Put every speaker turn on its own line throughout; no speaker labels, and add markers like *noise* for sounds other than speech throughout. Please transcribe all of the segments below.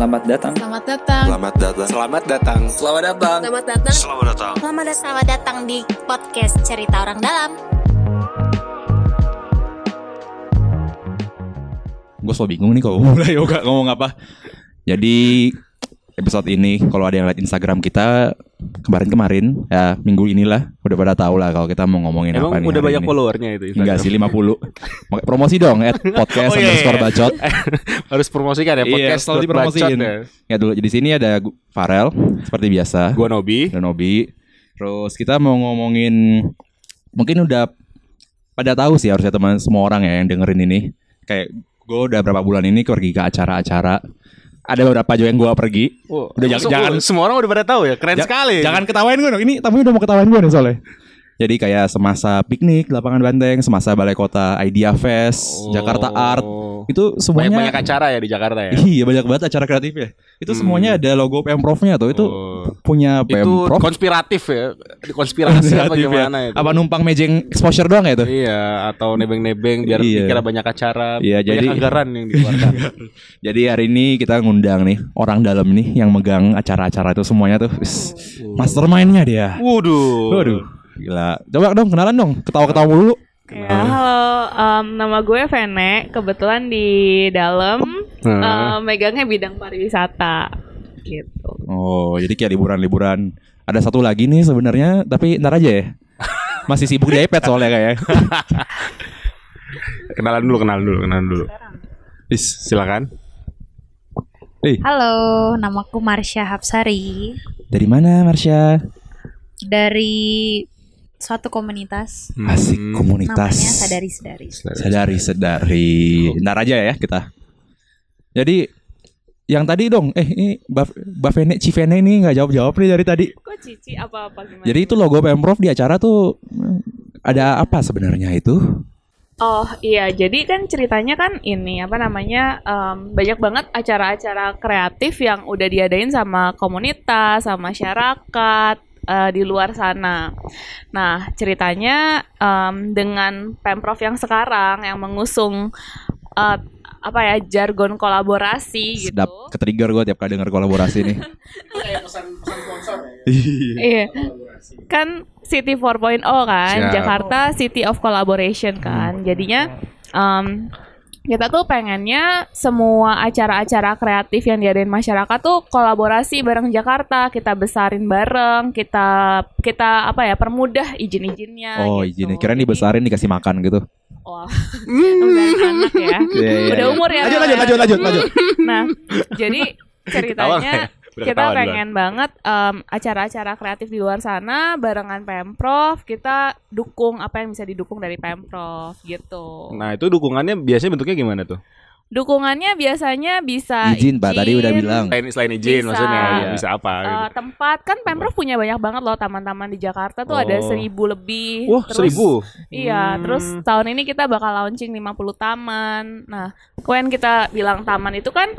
Selamat datang.
Selamat datang.
Selamat datang.
Selamat datang.
Selamat datang.
Selamat datang.
Selamat datang.
Selamat datang, selamat datang di podcast Cerita Orang Dalam.
Gue selalu bingung nih kalau mulai *laughs* yoga ngomong apa. Jadi episode ini kalau ada yang lihat Instagram kita kemarin-kemarin ya minggu inilah udah pada tahu lah kalau kita mau ngomongin
Emang
apa nih.
udah banyak
ini.
followernya itu
Enggak sih 50 Makanya Promosi dong at *laughs* podcast
Oh, iya,
underscore
iya.
bacot *laughs*
Harus promosikan ya
Iya
podcast
selalu
dot
dipromosiin
ya.
Ya dulu di sini ada Farel Seperti biasa
Gua Nobi.
dan Nobi Terus kita mau ngomongin Mungkin udah Pada tahu sih harusnya teman semua orang ya yang dengerin ini Kayak gue udah berapa bulan ini pergi ke acara-acara Ada beberapa juga yang gue pergi
Oh,
Udah jangan- jangan-
semua orang udah pada tahu ya. Keren
Ja-
sekali.
Jangan ketawain gue dong. Ini tamunya udah mau ketawain gue nih soalnya. Jadi kayak semasa piknik lapangan Banteng, semasa Balai Kota Idea Fest,
Oh.
Jakarta Art, itu semuanya
banyak-banyak acara ya di Jakarta ya.
Iya banyak banget acara kreatif ya. Itu semuanya ada logo Pemprovnya tuh. Itu
Oh.
punya
Itu
Pemprov.
konspiratif ya. Konspirasi apa
ya.
gimana itu?
Apa numpang mejeng exposure doang ya itu?
Iya, atau nebeng-nebeng biar
Iya.
dikira banyak acara,
Iya,
banyak
jadi-
anggaran yang dikeluarkan. *laughs*
Jadi hari ini kita ngundang nih orang dalam nih yang megang acara-acara itu semuanya tuh. Wis, Mastermindnya dia.
Waduh.
Waduh, gila. Coba dong kenalan dong. Ketawa-ketawa dulu.
Ya, halo, em, nama gue Vene. Kebetulan di dalam
Hmm.
em, megangnya bidang pariwisata, gitu.
Oh, jadi kayak liburan-liburan. Ada satu lagi nih sebenarnya, tapi ntar aja ya. Masih sibuk di iPad soalnya kayak. *laughs*
Kenalan dulu, kenalan dulu, kenalan dulu.
Is,
Silakan.
Halo, namaku Marsha Hapsari
dari mana Marsha?
dari suatu komunitas
Asik
Hmm.
komunitas.
namanya Sadari Sedari.
Sadari, sedari. Ntar aja ya kita. Jadi yang tadi dong, eh ini Baf Bavene Civene ini nggak jawab-jawab nih dari tadi.
Kok cici apa-apa gimana?
Jadi itu logo Pemprov di acara tuh hmm, ada apa sebenarnya itu?
Oh iya, jadi kan ceritanya kan ini apa namanya em, banyak banget acara-acara kreatif yang udah diadain sama komunitas, sama masyarakat eh, di luar sana. Nah ceritanya em, dengan pemprov yang sekarang yang mengusung eh, apa ya jargon kolaborasi gitu.
Sedap ketrigger gue tiap kali denger kolaborasi nih. *laughs*
Iya. Kan City 4.0 kan,
Siap.
Jakarta City of Collaboration kan. Jadinya em, kita tuh pengennya semua acara-acara kreatif yang diadain masyarakat tuh kolaborasi bareng Jakarta, kita besarin bareng, kita kita apa ya permudah izin-izinnya.
Oh
gitu.
izin, kirain
Jadi-
dibesarin dikasih makan gitu.
Wah, *laughs* ngebesarin anak ya.
Iya, iya,
Udah
iya.
umur ya.
Lanjut, lanjut, lanjut, lanjut, lanjut.
Nah, jadi ceritanya
ya? Udah
kita
duluan.
pengen banget em, acara-acara kreatif di luar sana barengan Pemprov, kita dukung apa yang bisa didukung dari Pemprov gitu.
Nah, itu dukungannya biasanya bentuknya gimana tuh?
Dukungannya biasanya bisa
Izin, Pak, tadi udah bilang.
Selain selain izin
Bisa.
maksudnya
Iya.
bisa apa
Eh,
gitu.
tempat kan Pemprov punya banyak banget loh taman-taman di Jakarta tuh ada
Oh.
seribu lebih.
Wah,
Terus-
seribu.
Iya,
Hmm.
terus tahun ini kita bakal launching 50 taman. Nah, kuen kita bilang taman itu kan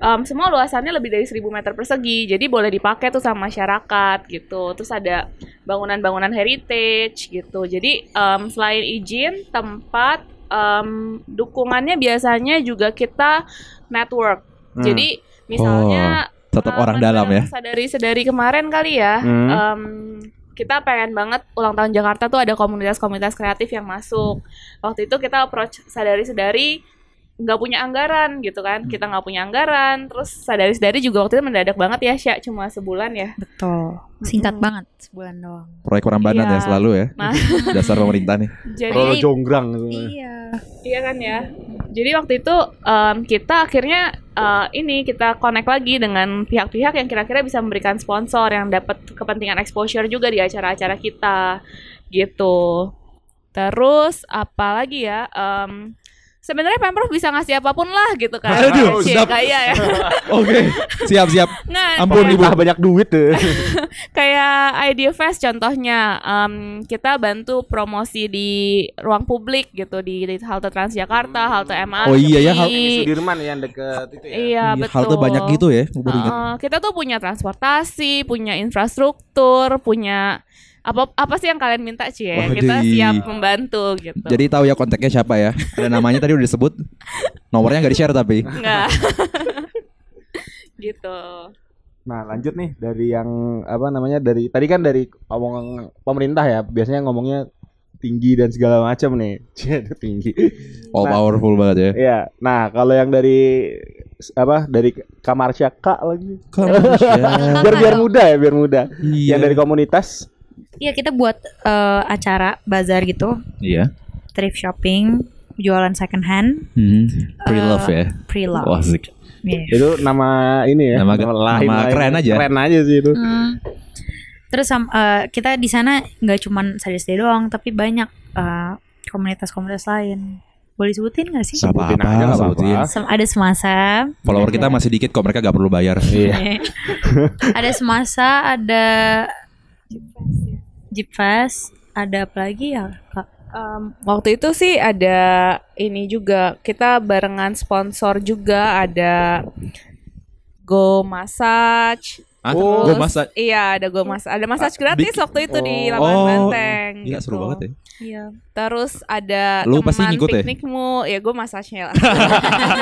em, semua luasannya lebih dari 1000 meter persegi. Jadi boleh dipakai tuh sama masyarakat gitu. Terus ada bangunan-bangunan heritage gitu. Jadi em, selain izin, tempat em, dukungannya biasanya juga kita network.
Hmm.
Jadi misalnya
Tetap
pengalaman
orang dalam ya.
bareng Sadari-sadari kemarin kali ya.
Hmm.
em, kita pengen banget ulang tahun Jakarta tuh ada komunitas-komunitas kreatif yang masuk. Waktu itu kita approach sadari-sadari nggak punya anggaran gitu kan. Kita nggak punya anggaran. Terus sadari-sadari juga waktu itu mendadak banget ya, Sya. Cuma sebulan ya.
Betul. Singkat
Mm-mm.
banget sebulan doang.
Proyek Rambanan
Iya.
ya selalu ya.
Nah. *laughs*
Dasar pemerintah nih.
Jadi
Kalau jonggrang gitu.
Iya.
Iya kan ya. Jadi waktu itu em, kita akhirnya eh, ini kita connect lagi dengan pihak-pihak yang kira-kira bisa memberikan sponsor yang dapat kepentingan exposure juga di acara-acara kita gitu. Terus apa lagi ya? Em, Sebenarnya Pemprov bisa ngasih apa pun lah gitu kan.
Aduh,
Cie,
sedap.
kayak ya. *laughs*
Oke, siap siap.
Nggak,
Ampun, Ibu.
Banyak duit tuh. *laughs*
kayak Idea Fest contohnya em, kita bantu promosi di ruang publik gitu di, di halte Transjakarta, halte MRT.
Oh iya ya, hal-
Ini Sudirman yang deket itu ya.
Iya,
Iya,
betul.
Halte banyak gitu ya.
Uh, kita tuh punya transportasi, punya infrastruktur, punya apa apa sih yang kalian minta Cie?
Waduh.
Kita siap membantu gitu.
Jadi tahu ya kontaknya siapa ya? Ada namanya tadi udah disebut. Nomornya nggak di share tapi.
enggak. *laughs* gitu.
Nah lanjut nih dari yang apa namanya dari tadi kan dari omongan pemerintah ya biasanya ngomongnya tinggi dan segala macam nih *laughs* tinggi.
All
Nah.
powerful banget ya.
Iya. Nah kalau yang dari apa dari kamar Kak lagi *laughs* biar biar muda ya biar muda.
Iya.
Yang dari komunitas
Iya kita buat eh, acara bazar gitu,
Iya.
thrift shopping, jualan second hand,
Hmm. Pre love ya.
pre-love.
Wah, asik.
Iya.
itu nama ini ya
Nama- nama keren aja.
Keren aja sih itu.
Hmm. Terus eh, kita di sana nggak cuman Sadis Day doang, tapi banyak eh, komunitas-komunitas lain. Boleh sebutin nggak sih?
Gak
Sebutin aja,
apa-apa,
nggak
sebutin.
Sem- ada semasa,
Follower kita masih dikit kok, mereka gak perlu bayar.
Iya. *laughs*
ada semasa, ada Jeep Fest, ada apa lagi ya kak?
Em, waktu itu sih ada ini juga kita barengan sponsor juga ada Go Massage.
Ah,
Oh.
gue masa
Iya ada Go Massage. Ada massage gratis
bikin-
waktu itu di
Oh.
lapangan
Oh,
Banteng.
Gila
gitu.
seru banget ya.
Iya.
Terus ada
Lu
teman
pasti ngikut ya?
piknikmu, ya gue masasnya lah. *laughs*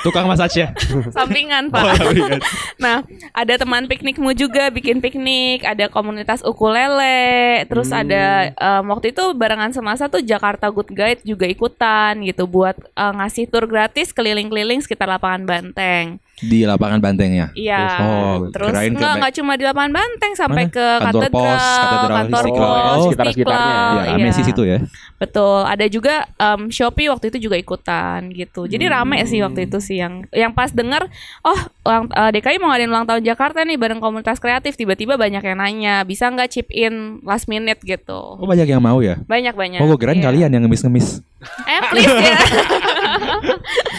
Tukang massage ya.
Sampingan *laughs*
Oh,
pak.
iya. *laughs*
Nah, ada teman piknikmu juga bikin piknik, ada komunitas ukulele, terus
Hmm.
ada em, waktu itu barengan semasa tuh Jakarta Good Guide juga ikutan gitu buat eh, ngasih tur gratis keliling-keliling sekitar lapangan Banteng.
Di lapangan bantengnya.
Iya.
Oh,
terus
kirain ke
nggak
back-
nggak cuma di lapangan Banteng sampai
Mana?
ke
Kantor
katedral,
pos, katedral
kantor
Istiqlal.
pos,
Oh,
sekitar-sekitarnya.
Istiqlal,
Ya. Amesi situ ya.
Betul, ada juga em, Shopee waktu itu juga ikutan gitu. Jadi rame sih waktu itu sih yang yang pas denger, oh ulang, eh, DKI mau ngadain ulang tahun Jakarta nih bareng komunitas kreatif, tiba-tiba banyak yang nanya, bisa nggak chip in last minute gitu.
Oh banyak yang mau ya.
Banyak banyak.
Oh gue kirain
Iya.
kalian yang ngemis-ngemis.
Eh please ya. *laughs*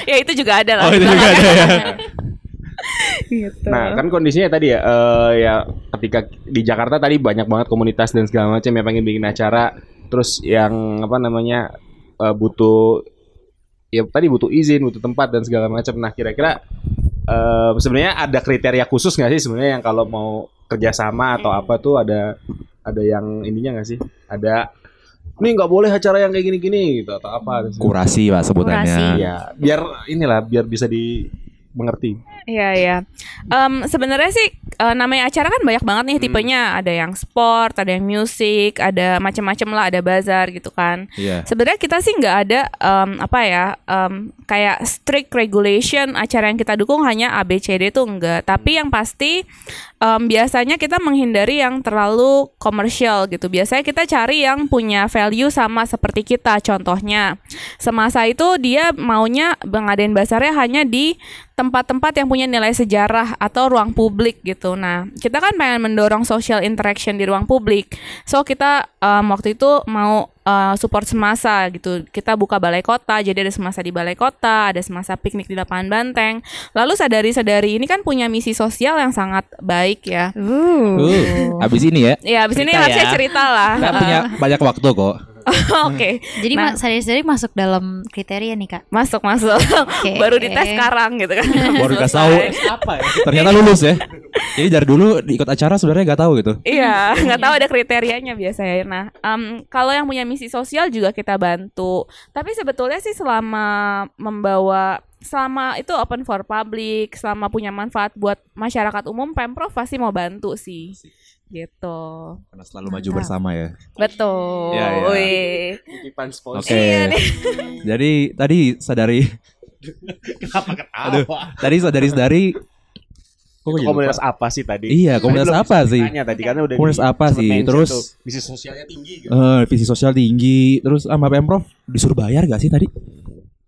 *laughs* ya itu juga ada lah.
Oh itu juga ada ya. *laughs*
gitu.
Nah kan kondisinya tadi ya, eh, ya ketika di Jakarta tadi banyak banget komunitas dan segala macam yang pengen bikin acara, terus yang apa namanya eh, butuh ya tadi butuh izin, butuh tempat dan segala macam. Nah kira-kira eh, sebenarnya ada kriteria khusus nggak sih sebenarnya yang kalau mau kerjasama atau apa tuh ada ada yang ininya nggak sih? Ada ini nggak boleh acara yang kayak gini-gini gitu atau apa?
Kurasi pak sebutannya.
Iya, biar inilah biar bisa dimengerti.
Iya iya. Em, sebenarnya sih eh, namanya acara kan banyak banget nih tipenya. Ada yang sport, ada yang musik, ada macam-macam lah, ada bazar gitu kan.
Iya.
Sebenarnya kita sih nggak ada em, apa ya em, kayak strict regulation acara yang kita dukung hanya ABCD itu enggak. Tapi yang pasti em, biasanya kita menghindari yang terlalu komersial gitu. Biasanya kita cari yang punya value sama seperti kita. Contohnya semasa itu dia maunya ngadain bazarnya hanya di tempat-tempat yang punya nilai sejarah atau ruang publik gitu. Nah, kita kan pengen mendorong social interaction di ruang publik. So kita em, waktu itu mau eh, support semasa gitu. Kita buka balai kota, jadi ada semasa di balai kota, ada semasa piknik di lapangan banteng. Lalu sadari-sadari ini kan punya misi sosial yang sangat baik ya.
Uh, abis ini ya.
Ya, abis ini
Cerita
harusnya
ya.
cerita lah.
Kita punya banyak waktu kok. *laughs*
Oke,
Jadi
Nah.
Mas Sadis Day masuk dalam kriteria nih kak.
masuk masuk.
Oke. *laughs*
Baru dites sekarang gitu kan. *laughs*
Baru dikasih tahu.
Apa ya?
Ternyata lulus ya. Jadi dari dulu ikut acara sebenarnya gak tahu gitu.
Iya, nggak tahu ada kriterianya biasanya. Nah, em, kalau yang punya misi sosial juga kita bantu. Tapi sebetulnya sih selama membawa selama itu open for public, selama punya manfaat buat masyarakat umum, pemprov pasti mau bantu sih. Gitu.
Karena selalu maju bersama ya.
Betul.
Iya, iya.
Titipan sponsor.
Oke.
Iya nih. *laughs*
Jadi tadi sadari.
Kenapa ketawa?
Aduh. Tadi sadari sadari. Kok
Itu
jadi
komunitas
lupa?
apa sih tadi?
Iya, komunitas
Tadi
apa sih?
Tanya tadi karena udah
Komunitas
di-
apa sih? Terus
visi sosialnya tinggi gitu.
eh visi sosial tinggi, terus sama pemprov disuruh bayar gak sih tadi?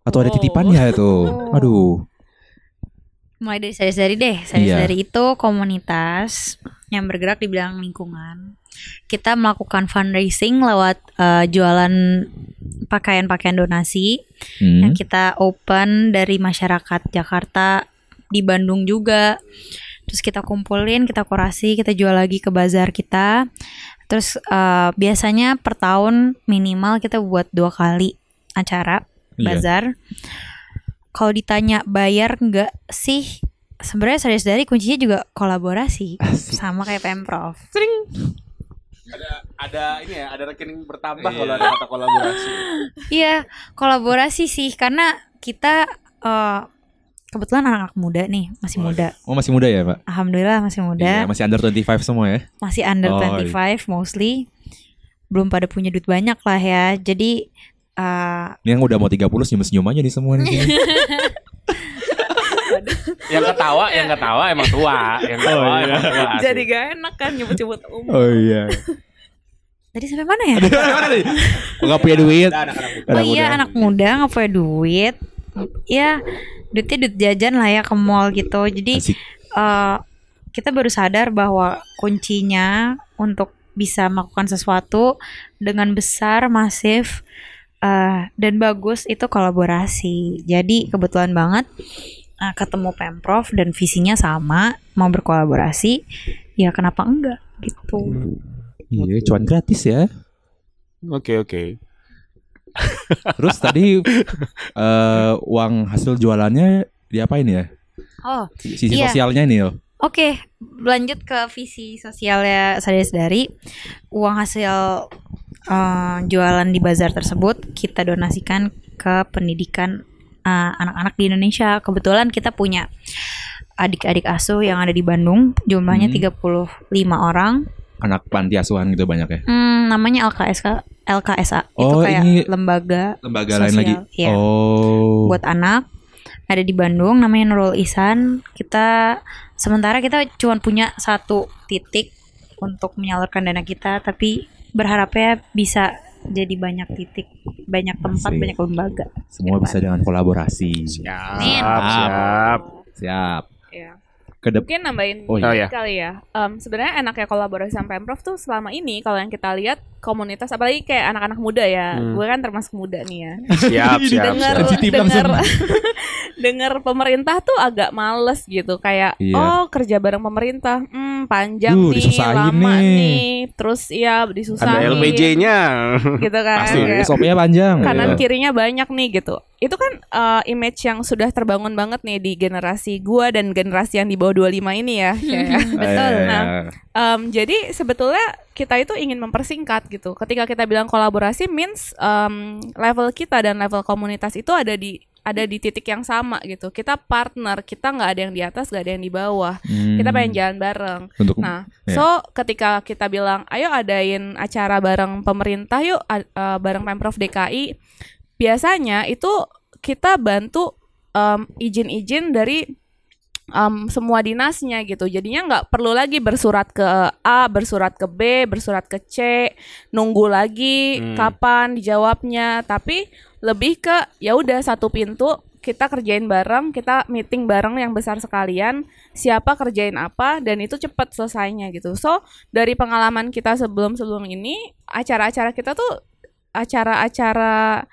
Atau ada
Oh.
titipannya itu? Aduh.
Mulai dari Sadis Dari deh. Sadis
Iya.
Dari itu komunitas yang bergerak di bidang lingkungan. Kita melakukan fundraising lewat eh, jualan pakaian-pakaian donasi
Hmm.
yang kita open dari masyarakat Jakarta di Bandung juga. Terus kita kumpulin, kita kurasi, kita jual lagi ke bazar kita. Terus eh, biasanya per tahun minimal kita buat dua kali acara
Iya.
bazar. Kalau ditanya bayar nggak sih? Sebenarnya sadar dari kuncinya juga kolaborasi sama kayak pemprov.
Ada ada ini ya, ada rekening bertambah
Iya.
kalau ada kata kolaborasi.
Iya, kolaborasi sih karena kita eh, kebetulan anak-anak muda nih, masih muda.
Oh masih muda ya pak?
Alhamdulillah masih
Iya,
muda,
masih under 25 semua ya?
masih under
Oh,
25 mostly. Belum pada punya duit banyak lah ya. Jadi eh,
Ini yang udah mau 30 senyum-senyum aja nih semua nih. *laughs*
Yang ketawa, yang ketawa emang tua, yang ketawa
Oh, iya.
emang tua.
Jadi gak enak kan nyebut-nyebut umur.
oh iya.
tadi sampai mana ya?
Nggak punya duit.
Oh iya anak muda nggak punya duit. Ya duitnya duit jajan lah ya ke mall gitu. Jadi
Asik.
eh, kita baru sadar bahwa kuncinya untuk bisa melakukan sesuatu dengan besar, masif eh, dan bagus itu kolaborasi. Jadi kebetulan banget eh, ketemu pemprov dan visinya sama, mau berkolaborasi, ya kenapa enggak gitu.
Iya, cuan gratis ya.
Oke oke.
Terus tadi *laughs* eh, uang hasil jualannya diapain ya?
Oh
Sisi
Iya.
sosialnya nih loh.
Oke, lanjut ke visi sosialnya sadari-sadari. Uang hasil eh, jualan di bazar tersebut kita donasikan ke pendidikan eh, anak-anak di Indonesia. Kebetulan kita punya adik-adik asuh yang ada di Bandung, jumlahnya
Hmm.
35 orang.
Anak panti asuhan gitu banyak ya.
Hmm, namanya LKSK LKSA. itu
Oh,
kayak
ini
lembaga
Lembaga
Sosial,
lain lagi.
iya.
Oh.
buat anak ada di Bandung namanya Nurul Isan kita sementara kita cuma punya satu titik untuk menyalurkan dana kita tapi berharapnya bisa jadi banyak titik banyak tempat
Asik.
banyak lembaga
Semua bisa dengan kolaborasi.
Siap,
Amin.
siap.
Siap.
Iya.
Kedep
Mungkin nambahin
Oh,
iya.
Kali ya. Em, Sebenarnya enaknya kolaborasi sama pemprov tuh selama ini kalau yang kita lihat komunitas apalagi kayak anak-anak muda ya.
Hmm.
Gue kan termasuk muda nih ya. *laughs*
Siap, siap,
dengar dengar
langsung.
dengar pemerintah tuh agak males gitu kayak
Iya.
oh kerja bareng pemerintah hmm panjang
Duh,
nih lama
nih.
nih. terus ya disusahin
Ada LPJ-nya.
gitu kan
Pasti SOP-nya panjang.
kanan
Iya.
kirinya banyak nih gitu itu kan uh, image yang sudah terbangun banget nih di generasi gua dan generasi yang di bawah 25 ini ya kayak *laughs*
betul
Iya.
Nah, Em, jadi sebetulnya kita itu ingin mempersingkat gitu. Ketika kita bilang kolaborasi means em, level kita dan level komunitas itu ada di ada di titik yang sama gitu. Kita partner, kita nggak ada yang di atas, nggak ada yang di bawah.
Hmm.
Kita pengen jalan bareng.
Untuk
Nah,
Iya.
so ketika kita bilang, ayo adain acara bareng pemerintah yuk, eh, bareng pemprov DKI, biasanya itu kita bantu em, izin-izin dari em, semua dinasnya gitu. Jadinya nggak perlu lagi bersurat ke A, bersurat ke B, bersurat ke C, nunggu lagi
Hmm.
kapan dijawabnya. Tapi lebih ke ya udah satu pintu kita kerjain bareng, kita meeting bareng yang besar sekalian, siapa kerjain apa dan itu cepat selesainya gitu. So, dari pengalaman kita sebelum-sebelum ini, acara-acara kita tuh acara-acara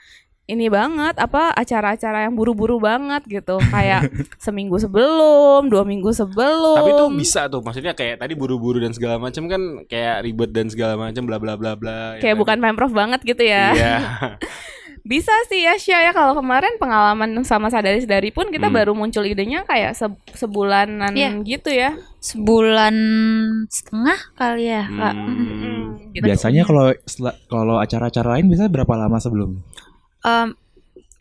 ini banget apa acara-acara yang buru-buru banget gitu kayak *laughs* seminggu sebelum dua minggu sebelum
Tapi tuh bisa tuh, maksudnya kayak tadi buru-buru dan segala macam kan kayak ribet dan segala macam bla bla bla bla. ya
kayak
kan?
bukan pemprov banget gitu ya
Iya. *laughs* *laughs*
bisa sih ya Syah ya kalau kemarin pengalaman sama sadari sadari pun kita
Hmm.
baru muncul idenya kayak se- sebulanan
Iya.
gitu ya
sebulan setengah kali ya kak
Hmm.
Hmm, gitu.
biasanya kalau kalau acara-acara lain biasanya berapa lama sebelum?
Em,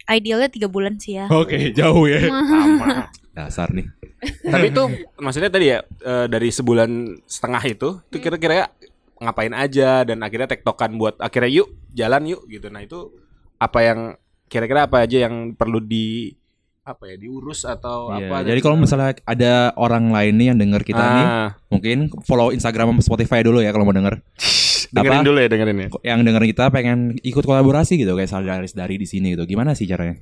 idealnya tiga bulan sih ya
Oke, jauh ya.
Sama.
Dasar nih.
Tapi itu maksudnya tadi ya eh, dari sebulan setengah itu, itu kira-kira ngapain aja dan akhirnya tektokan buat akhirnya yuk jalan yuk gitu. Nah itu apa yang kira-kira apa aja yang perlu di apa ya diurus atau
Iya,
apa?
jadi kalau misalnya ada orang lain nih yang denger kita nih,
ah,
mungkin follow Instagram sama Spotify dulu ya kalau mau denger.
Dengerin
apa?
dulu ya dengerin ya.
Yang denger kita pengen ikut kolaborasi gitu kayak Saldaris dari di sini gitu. Gimana sih caranya?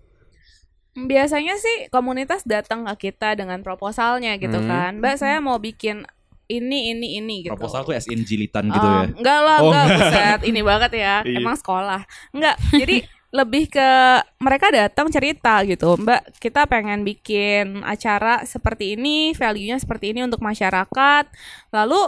biasanya sih komunitas datang ke kita dengan proposalnya gitu
Hmm.
kan mbak saya mau bikin ini ini ini gitu
Proposal tuh as in jilitan gitu ya.
Um, Enggak lah,
Oh,
enggak,
enggak.
buset. Ini banget ya.
Iya.
Emang sekolah. Enggak. Jadi lebih ke mereka datang cerita gitu. Mbak, kita pengen bikin acara seperti ini, value-nya seperti ini untuk masyarakat. Lalu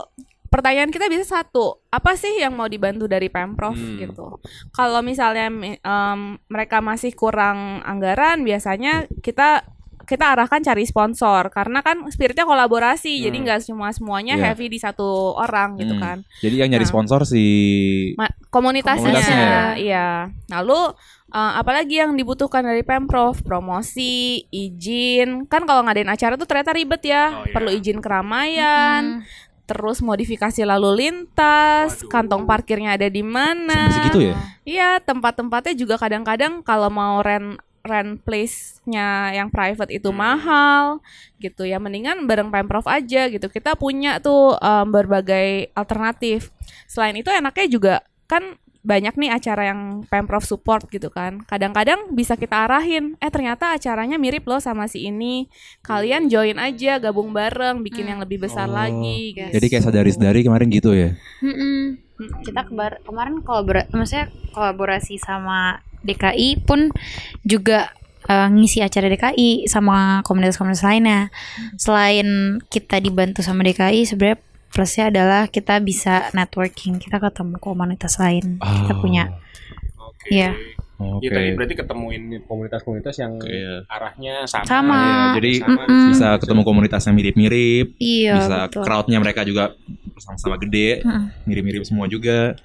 pertanyaan kita bisa satu, apa sih yang mau dibantu dari Pemprov
Hmm.
gitu. Kalau misalnya mi- em, mereka masih kurang anggaran, biasanya kita kita arahkan cari sponsor karena kan spiritnya kolaborasi jadi
Hmm.
nggak cuma semuanya
Iya.
heavy di satu orang gitu
Hmm.
kan
Jadi yang nyari
Nah.
sponsor si
Ma- komunitasnya,
Komunitasnya ya?
iya lalu eh, apalagi yang dibutuhkan dari pemprov promosi izin kan kalau ngadain acara tuh ternyata ribet ya
Oh, iya.
perlu izin keramaian terus modifikasi lalu lintas
Waduh.
kantong parkirnya ada di mana
segitu ya.
Iya, tempat-tempatnya juga kadang-kadang kalau mau rent rent place-nya yang private itu
Hmm.
mahal gitu ya. Mendingan bareng Pemprov aja gitu. Kita punya tuh em, berbagai alternatif. Selain itu enaknya juga kan banyak nih acara yang Pemprov support gitu kan. Kadang-kadang bisa kita arahin, eh ternyata acaranya mirip loh sama si ini. Kalian join aja, gabung bareng, bikin
Hmm.
yang lebih besar
Oh.
lagi. gitu.
Jadi kayak sadari-sadari kemarin gitu ya.
Mm-mm. Kita kebar kemarin kolaborasi, maksudnya kolaborasi sama DKI pun juga eh, ngisi acara DKI sama komunitas-komunitas lainnya. Selain kita dibantu sama DKI, sebenarnya plusnya adalah kita bisa networking, kita ketemu komunitas lain, kita
Oh.
punya.
Oke.
Iya.
Oke.
Iya, tadi berarti ketemuin komunitas-komunitas yang
Iya.
arahnya sama.
Sama.
Iya, jadi
Sama.
Mm-mm.
bisa ketemu komunitas yang mirip-mirip,
Iya,
bisa
betul.
crowdnya mereka juga sama-sama gede, mirip-mirip semua juga.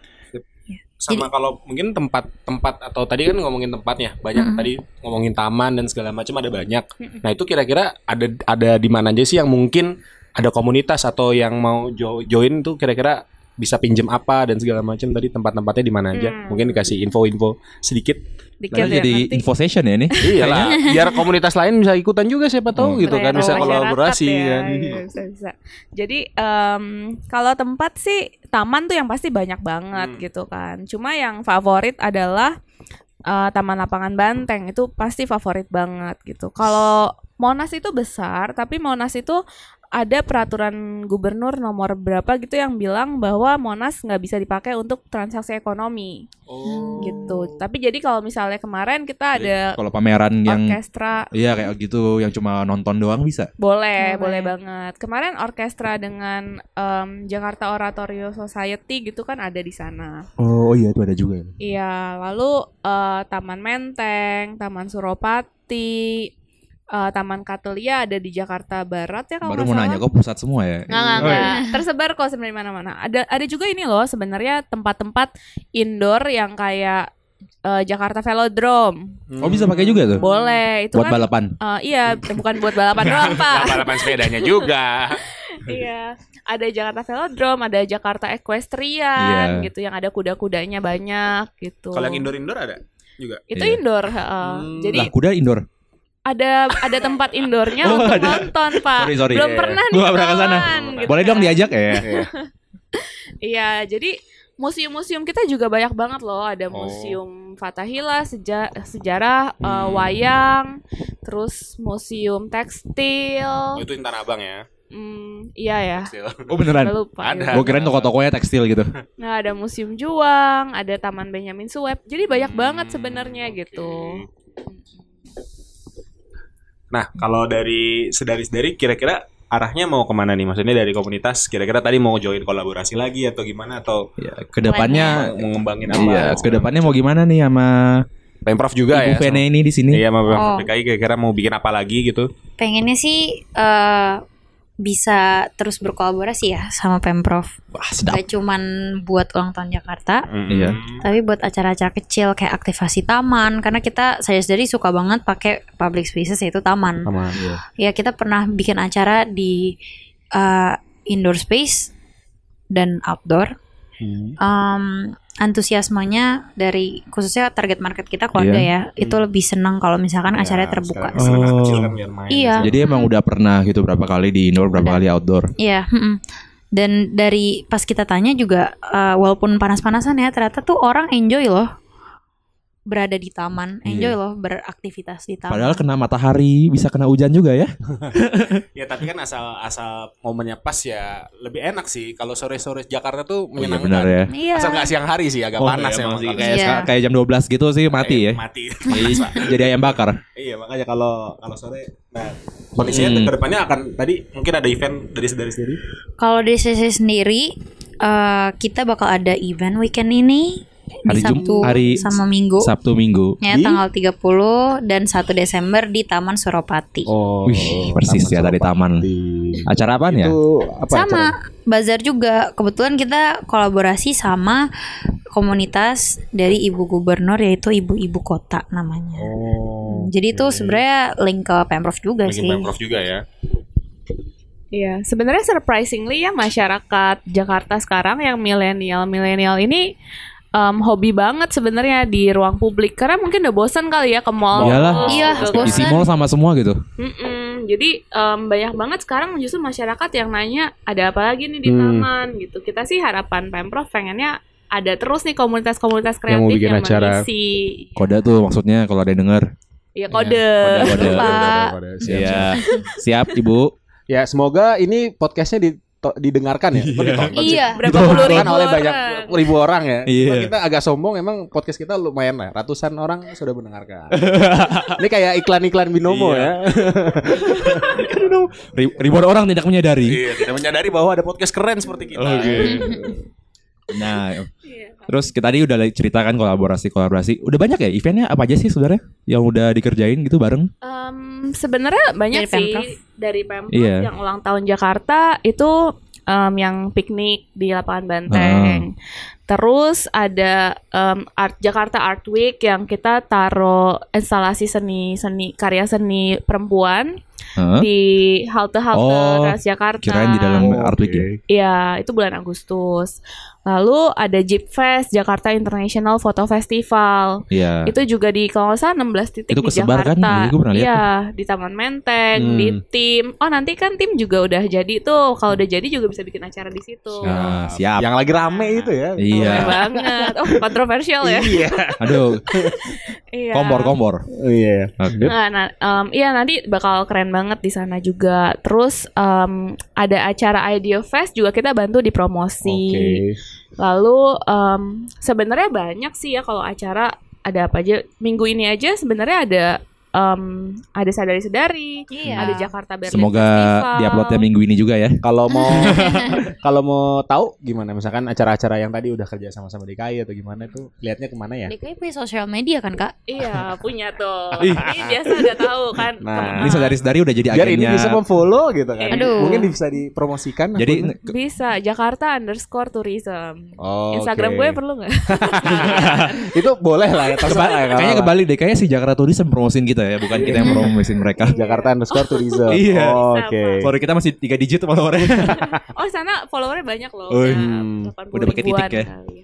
sama kalau mungkin tempat-tempat atau tadi kan ngomongin tempatnya banyak
Mm-mm.
tadi ngomongin taman dan segala macam ada banyak. Nah itu kira-kira ada ada di mana aja sih yang mungkin ada komunitas atau yang mau jo- join tuh kira-kira bisa pinjem apa dan segala macam tadi tempat-tempatnya di mana aja?
Hmm.
Mungkin dikasih info-info sedikit.
Dikit ya,
jadi
nanti.
info session ya ini. *laughs*
Iyalah, biar komunitas lain bisa ikutan juga siapa tahu
Oh.
gitu kan bisa kolaborasi
ya,
kan.
iya, bisa, bisa. Jadi em, kalau tempat sih taman tuh yang pasti banyak banget
Hmm.
gitu kan. Cuma yang favorit adalah eh, Taman Lapangan Banteng itu pasti favorit banget gitu. Kalau Monas itu besar, tapi Monas itu ada peraturan gubernur nomor berapa gitu yang bilang bahwa Monas nggak bisa dipakai untuk transaksi ekonomi
Oh.
gitu. Tapi jadi kalau misalnya kemarin kita ada
Kalau pameran yang
orkestra
Iya kayak gitu yang cuma nonton doang bisa.
Boleh,
Boleh.
boleh banget. Kemarin orkestra dengan em, Jakarta Oratorio Society gitu kan ada di sana.
Oh, iya itu ada juga.
Iya, lalu eh, Taman Menteng, Taman Suropati, eh, Taman Katelia ada di Jakarta Barat ya kalau
Baru mau
salah.
nanya kok pusat semua ya.
Nggak, nggak,
Oh, iya.
nggak. Tersebar kok sebenarnya di mana-mana. Ada ada juga ini loh sebenarnya tempat-tempat indoor yang kayak eh, Jakarta Velodrome.
Oh bisa pakai juga tuh.
Boleh, itu
Buat
kan
balapan.
eh, iya, bukan buat balapan *laughs* doang, Pak.
Balapan sepedanya juga. *laughs*
Iya, ada Jakarta Velodrome, ada Jakarta Equestrian
Iya.
gitu yang ada kuda-kudanya banyak gitu.
Kalau yang indoor-indoor ada juga.
itu
Iya.
indoor, heeh.
Hmm.
Jadi
Lah kuda indoor.
Ada ada tempat indoornya
Oh,
untuk
ada.
nonton, Pak.
Sorry, sorry.
Belum
Iya.
pernah
Gua nggak pernah ke sana.
gitu
Boleh dong
kan.
diajak ya.
Iya. *laughs*
Iya, jadi museum-museum kita juga banyak banget loh. Ada
Oh.
museum Fatahila seja- sejarah eh,
Hmm.
wayang, terus museum tekstil.
Oh, itu Intan Abang ya.
Hmm, iya ya.
Oh beneran.
Lupa.
Ada.
gitu.
Gue kirain toko-tokonya tekstil gitu. *laughs*
Nah, ada Museum Juang, ada Taman Benyamin Sueb. Jadi banyak
Hmm,
banget sebenarnya
oke.
gitu.
Nah, kalau dari sedari-sedari kira-kira arahnya mau ke mana nih? Maksudnya dari komunitas kira-kira tadi mau join kolaborasi lagi atau gimana atau
Ya, ke depannya
mau ngembangin apa?
Iya, ke depannya mau gimana nih sama
Pemprov juga
Ibu
ya.
Vene ini di sini?
Iya, sama Pemprov
Oh.
DKI kira-kira mau bikin apa lagi gitu?
Pengennya sih eh, bisa terus berkolaborasi ya sama Pemprov.
Wah, sedap.
Gak cuman buat ulang tahun Jakarta,
Iya.
tapi buat acara-acara kecil kayak aktivasi taman karena kita saya sendiri suka banget pakai public spaces yaitu taman.
Sama.
Ya kita pernah bikin acara di uh, indoor space dan outdoor.
Hmm.
Um, antusiasmenya dari khususnya target market kita keluarga
Iya.
ya itu lebih senang kalau misalkan
Ya,
acaranya terbuka.
sekarang
Oh.
kecil kan biar main.
Iya.
Jadi emang udah pernah gitu berapa kali di indoor, berapa
Udah.
kali outdoor.
Iya. mm-mm. Dan dari pas kita tanya juga uh, walaupun panas-panasan ya ternyata tuh orang enjoy loh berada di taman, enjoy
Iya.
loh beraktivitas di taman.
Padahal kena matahari, bisa kena hujan juga ya. *laughs*
Ya tapi kan asal asal momennya pas ya lebih enak sih. Kalau sore-sore Jakarta tuh
Oh iya
menyenangkan.
benar ya.
Iya.
Asal nggak siang hari sih agak
Oh,
panas
iya,
emang.
emang sih.
Kalau
Kayak,
Iya.
kayak jam 12 gitu sih mati ya.
Mati.
Jadi, ayam bakar.
iya makanya kalau kalau sore nah kondisinya
Hmm.
ke depannya akan tadi mungkin ada event dari dari sendiri.
Kalau dari sisi sendiri, eh, kita bakal ada event weekend ini
Hari
di
Jum-
Sabtu
hari
sama Minggu.
Sabtu Minggu.
Ya,
Di?
tanggal 30 dan 1 Desember di Taman Suropati.
Oh,
Wih, persis ya, dari taman. Acara apaan ya?
Itu apa
sama
acara?
bazar juga. Kebetulan kita kolaborasi sama komunitas dari Ibu Gubernur yaitu Ibu-ibu Kota namanya.
Oh.
Jadi itu sebenarnya link ke Pemprov juga
Lagi
sih.
Pemprov juga ya.
Iya, sebenarnya surprisingly ya masyarakat Jakarta sekarang yang milenial-milenial ini em, hobi banget sebenarnya di ruang publik karena mungkin udah bosan kali ya ke mall.
Iyalah.
Iya,
gitu kan.
Isi mall sama semua gitu.
Mm-mm. Jadi em, banyak banget sekarang justru masyarakat yang nanya ada apa lagi nih di
Hmm.
taman gitu. Kita sih harapan pemprov pengennya ada terus nih komunitas-komunitas kreatif
Yang mau
yang,
bikin acara.
mengisi.
Kode tuh maksudnya kalau ada yang denger.
Ya kode.
Kode.
Siap,
Iya.
siap.
Siap, Ibu.
Ya, semoga ini podcastnya di didengarkan ya. Kok ditonton sih?
Iya.
Berapa puluh
Ditonton
ribu
oleh banyak ribu orang ya.
Iya.
Cuma Kita agak sombong emang podcast kita lumayan lah. Ratusan orang sudah mendengarkan. *laughs* Ini kayak iklan-iklan binomo
Iya.
ya. *laughs*
Ri- Ribuan orang tidak menyadari.
Iya, tidak menyadari bahwa ada podcast keren seperti kita.
Nah,
Iya.
terus kita tadi udah ceritakan kolaborasi-kolaborasi. Udah banyak ya eventnya apa aja sih sebenarnya yang udah dikerjain gitu bareng?
Sebenarnya banyak
Dari
sih
Pemprov.
dari Pemprov
Iya.
yang ulang tahun Jakarta itu em, yang piknik di lapangan Banteng. Terus ada em, Art Jakarta Art Week yang kita taruh instalasi seni seni karya seni perempuan
Hah?
di halte-halte
Oh,
Transjakarta.
Kirain di dalam Art Week ya.
Iya, itu bulan Agustus. Lalu ada Jeep Fest Jakarta International Photo Festival.
Iya.
Itu juga di kalau nggak salah 16 titik
Itu
di
kesebar kan?
Jakarta.
Iya, gua pernah lihat
Iya, di Taman Menteng,
Hmm.
di tim. Oh, nanti kan tim juga udah jadi tuh. Kalau udah jadi juga bisa bikin acara di situ.
Nah, siap.
Yang lagi rame itu ya.
Iya.
Keren banget. Oh, kontroversial ya.
Iya.
Aduh, *laughs*
Iya.
kompor kompor.
Oh, iya.
Oke.
Nah, nah, em, iya nanti bakal keren banget di sana juga. Terus em, ada acara Idea Fest juga kita bantu di promosi.
Oke.
Lalu em, sebenarnya banyak sih ya kalau acara ada apa aja. Minggu ini aja sebenarnya ada em, ada sadari-sadari,
Iya.
ada Jakarta Berlin
Semoga
Festival.
diuploadnya minggu ini juga ya.
Kalau mau *laughs* kalau mau tahu gimana misalkan acara-acara yang tadi udah kerja sama-sama DKI atau gimana itu lihatnya ke mana ya?
DKI punya sosial media kan kak?
Iya, punya tuh. *laughs* Ini biasa udah tahu kan.
Nah,
Ini saudari-saudari udah jadi
Biar ini bisa memfollow gitu kan.
Aduh.
Mungkin bisa dipromosikan.
Jadi
akunnya.
bisa Jakarta underscore tourism.
Oh,
Instagram
oke.
gue perlu nggak? *laughs*
itu boleh lah ya ya,
kayaknya kebalik deh. Kayaknya si Jakarta Tourism promosiin kita ya, bukan kita yang promosiin mereka. *laughs*
Jakarta underscore tourism. *laughs*
Iya.
Oh, Oke.
Pak.
Sorry kita masih tiga digit followernya. *laughs*
Oh, sana followernya banyak loh.
Oh,
udah
hmm.
80
Udah pakai titik ya?
kali.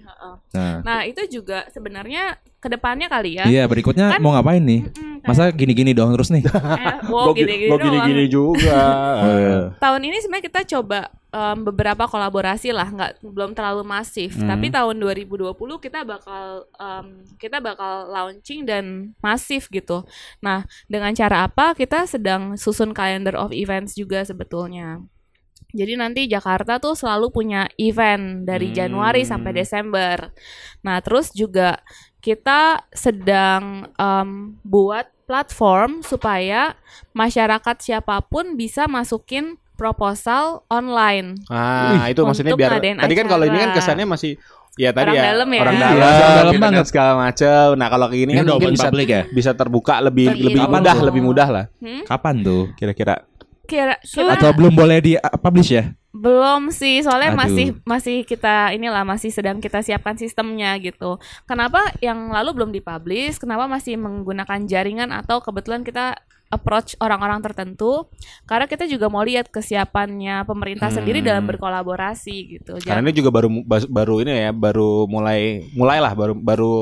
Nah,
Nah, itu juga sebenarnya ke depannya kali ya.
iya berikutnya
Kan-
mau ngapain nih? Masa gini-gini doang terus nih? *laughs*
eh, wow, gini-gini
gini-gini
doang.
juga. *laughs*
Oh, iya.
Tahun ini sebenarnya kita coba em, beberapa kolaborasi lah, nggak belum terlalu masif.
Hmm.
Tapi tahun 2020 kita bakal em, kita bakal launching dan masif gitu. Nah, dengan cara apa? Kita sedang susun calendar of events juga sebetulnya. Jadi nanti Jakarta tuh selalu punya event dari
Hmm.
Januari sampai Desember. Nah, terus juga kita sedang em, buat platform supaya masyarakat siapa pun bisa masukin proposal online.
Ah, itu maksudnya biar tadi kan kalau ini kan kesannya masih ya tadi
Orang
ya
dalam ya.
orang
Iya,
dalam,
orang dalam banget.
segala macam. Nah, kalau kayak gini
Ini
kan mungkin
open
bisa
public ya?
bisa terbuka lebih lebih
Kapan
mudah,
tuh?
lebih mudah lah
Kapan tuh?
kira-kira.
Kira, kita
Atau belum boleh di uh, publish ya?
belum sih, soalnya
Aduh.
masih masih kita inilah masih sedang kita siapkan sistemnya gitu. Kenapa yang lalu belum dipublish? Kenapa masih menggunakan jaringan atau kebetulan kita approach orang-orang tertentu? Karena kita juga mau lihat kesiapannya pemerintah
Hmm.
sendiri dalam berkolaborasi gitu.
Karena ini juga baru baru ini ya, baru mulai mulailah baru baru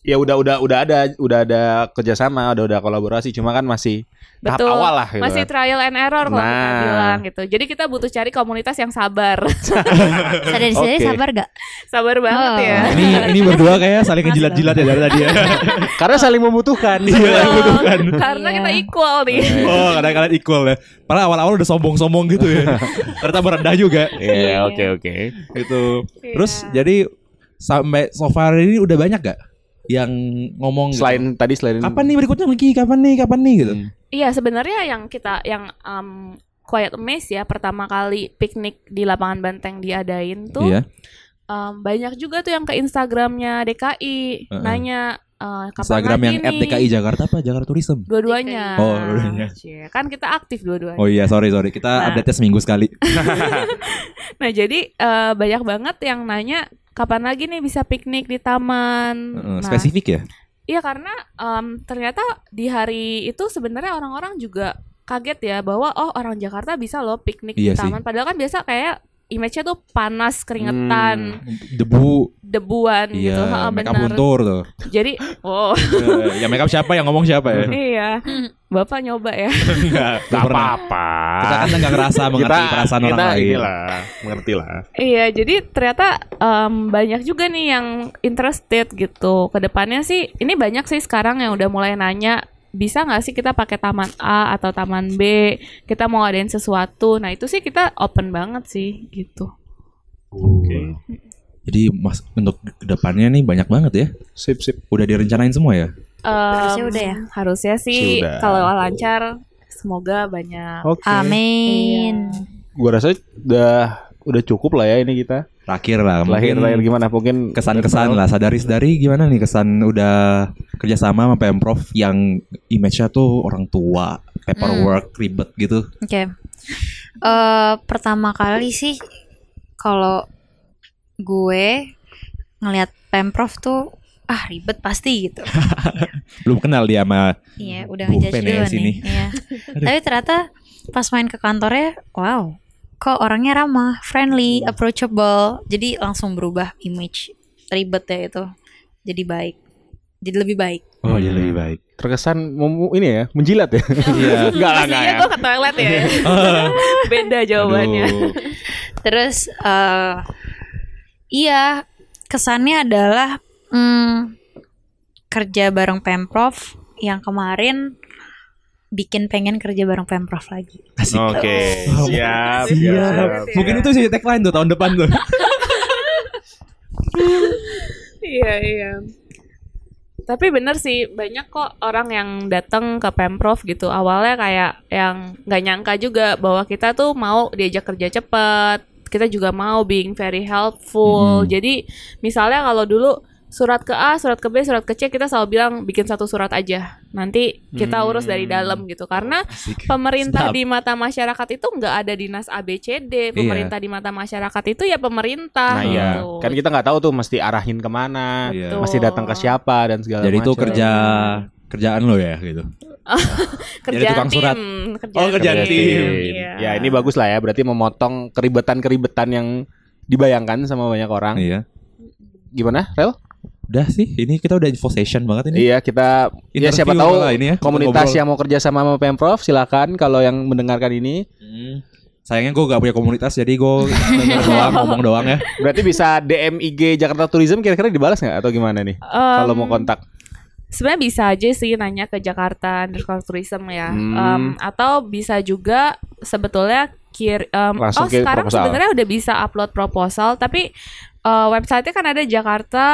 ya udah udah udah ada udah ada kerjasama, udah udah kolaborasi, cuma kan masih tahap
Betul.
awal lah gitu.
masih
kan.
trial and error kalau kita
Nah.
bilang gitu. Jadi kita butuh cari komunitas yang sabar. *laughs*
Sadari-sadari
Oke.
sabar gak?
sabar banget
Oh.
ya.
ini ini berdua kayak saling ngejilat-jilat ya dari tadi ya. *laughs*
Karena saling membutuhkan.
Iya, bukan.
Karena
Iya.
kita equal nih.
Oh, kadang-kadang equal ya. Padahal awal-awal udah sombong-sombong gitu ya. *laughs* Ternyata merendah juga.
Iya, oke oke.
Itu. Terus
Iya.
jadi sampai so far ini udah banyak gak yang ngomong gitu?
Selain tadi selain
kapan nih berikutnya lagi? Kapan nih? Kapan nih gitu?
Hmm.
Iya sebenarnya yang kita yang um, Quiet Amaze ya pertama kali piknik di lapangan banteng diadain tuh
Iya.
em, banyak juga tuh yang ke Instagramnya DKI
Heeh.
nanya eh, kapan
Instagram yang? @dki Jakarta apa Jakarta Tourism?
Dua-duanya.
Oh, dua-duanya.
Kan kita aktif dua-duanya.
Oh iya sorry sorry kita
Nah.
update seminggu sekali. *laughs*
Nah jadi eh, banyak banget yang nanya kapan lagi nih bisa piknik di taman.
Heeh,
Nah,
spesifik ya?
Iya karena em, ternyata di hari itu sebenarnya orang-orang juga kaget ya bahwa oh orang Jakarta bisa loh piknik
Iya
di
sih.
taman. Padahal kan biasa kayak image-nya tuh panas, keringetan,
Debu,
debuan gitu.
iya,
Ha,
makeup
benar.
luntur tuh.
Jadi, oh
Eh, yang makeup siapa yang ngomong siapa ya?
iya, bapak nyoba ya. *laughs*
Enggak,
Gak apa-apa.
Kita kan nggak ngerasa mengerti perasaan orang lain.
inilah, mengerti lah.
Iya, jadi ternyata em, banyak juga nih yang interested gitu. Ke depannya sih, ini banyak sih sekarang yang udah mulai nanya, bisa nggak sih kita pakai taman A atau taman B? Kita mau ngadain sesuatu. Nah itu sih kita open banget sih gitu.
Oke.
Jadi mas untuk ke depannya nih banyak banget ya.
Sip sip.
Udah direncanain semua ya?
Harusnya
Em,
udah ya?
Harusnya sih
Sudah.
kalau lancar, semoga banyak.
Oke.
Amin.
Gua rasa udah udah cukup lah ya ini kita.
Terakhir lah. Mungkin
lahir gimana mungkin
Kesan-kesan lah. Sadari-sadari gimana nih kesan udah kerjasama sama Pemprov yang image-nya tuh orang tua, paperwork, ribet gitu.
Oke. Eh pertama kali sih kalau gue ngelihat Pemprov tuh ah ribet pasti gitu. *laughs*
Belum kenal dia sama
Iya, udah ngejudge
ya
dulu
sini.
nih. Iya. *laughs* Tapi ternyata pas main ke kantornya, wow, kok orangnya ramah, friendly, approachable. Jadi langsung berubah image ribet ya itu. Jadi baik. Jadi lebih baik.
Oh iya lebih baik.
terkesan ini ya menjilat ya. *laughs*
Iya.
Enggak lah enggak ya.
gue ke toilet ya. *laughs* Beda jawabannya.
Aduh.
Terus eh iya, kesannya adalah hmm, kerja bareng Pemprov yang kemarin bikin pengen kerja bareng Pemprov lagi.
Oke,
Oh,
siap,
Siap.
siap.
Mungkin itu sih tagline tuh tahun depan tuh. *laughs*
Iya iya. Tapi bener sih banyak kok orang yang datang ke pemprov gitu awalnya kayak yang nggak nyangka juga bahwa kita tuh mau diajak kerja cepet. Kita juga mau being very helpful.
Hmm.
Jadi misalnya kalau dulu surat ke A, surat ke B, surat ke C kita selalu bilang bikin satu surat aja. Nanti kita urus dari
Hmm.
dalam gitu. Karena
Asik.
pemerintah
Sedap.
di mata masyarakat itu nggak ada dinas ABCD. Pemerintah di mata masyarakat itu ya pemerintah.
Nah iya,
gitu.
kan kita nggak tahu tuh mesti arahin ke mana,
Iya.
mesti datang ke siapa dan segala
Jadi itu
macam.
kerja kerjaan lo ya gitu. *laughs*
kerjaan
tukang surat.
tim,
Oh, kerjaan tim.
Iya.
Ya ini bagus lah ya, berarti memotong keribetan-keribetan yang dibayangkan sama banyak orang.
Iya.
Gimana, Rel?
Udah sih, ini kita udah info session banget ini.
Iya, kita ya
Interview
siapa tahu
lah ini ya,
komunitas
ngobrol.
yang mau kerja sama sama Pemprov silakan kalau yang mendengarkan ini
Hmm. Sayangnya gue gak punya komunitas jadi gue doang ngomong doang ya.
berarti bisa DM IG Jakarta Tourism kira-kira dibalas nggak atau gimana nih?
Em,
kalau mau kontak.
sebenarnya bisa aja sih nanya ke Jakarta underscore tourism ya
Hmm.
Em, atau bisa juga sebetulnya kir em,
Langsung
oh sekarang
proposal.
sebenarnya udah bisa upload proposal tapi eh, websitenya kan ada Jakarta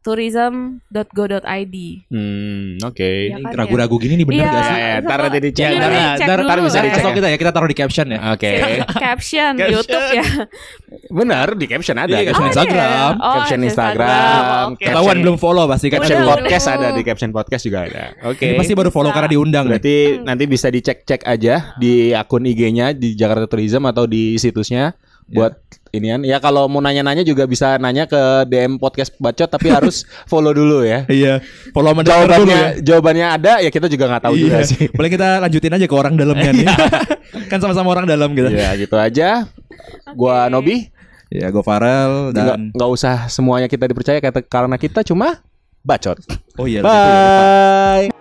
tourism.go.id
Hmm, oke.
Iya
Ini
kan,
ragu-ragu gini nih bener
Iya.
gak sih?
Ya, ntar nanti dicek.
Ya,
Iya,
ntar, bisa
Iya.
dicek kita ya, kita taruh di caption ya.
Oke.
caption
Caption.
YouTube ya
Benar, di caption ada.
Iya, caption
kan?
Instagram.
Oh,
Caption Instagram.
Oke.
Ketahuan belum follow pasti kan.
Caption
Udah,
podcast
udah.
ada di caption podcast juga ada. Oke.
Ini pasti baru follow karena diundang nih.
Berarti nanti bisa dicek-cek aja di akun IG-nya di Jakarta Tourism atau di situsnya buat inian. Ya kalau mau nanya-nanya juga bisa nanya ke DM podcast bacot tapi *laughs* harus follow dulu ya.
Iya, follow denger dulu
Jawabannya
ya.
jawabannya ada ya kita juga nggak tahu juga
Iya.
sih.
Boleh kita lanjutin aja ke orang dalamnya nih. *laughs* kan sama-sama orang dalam gitu.
Ya gitu aja. Gua Nobi
Ya, gue Farel dan
nggak usah semuanya kita dipercaya karena kita cuma bacot.
Oh iya, lupa.
Bye.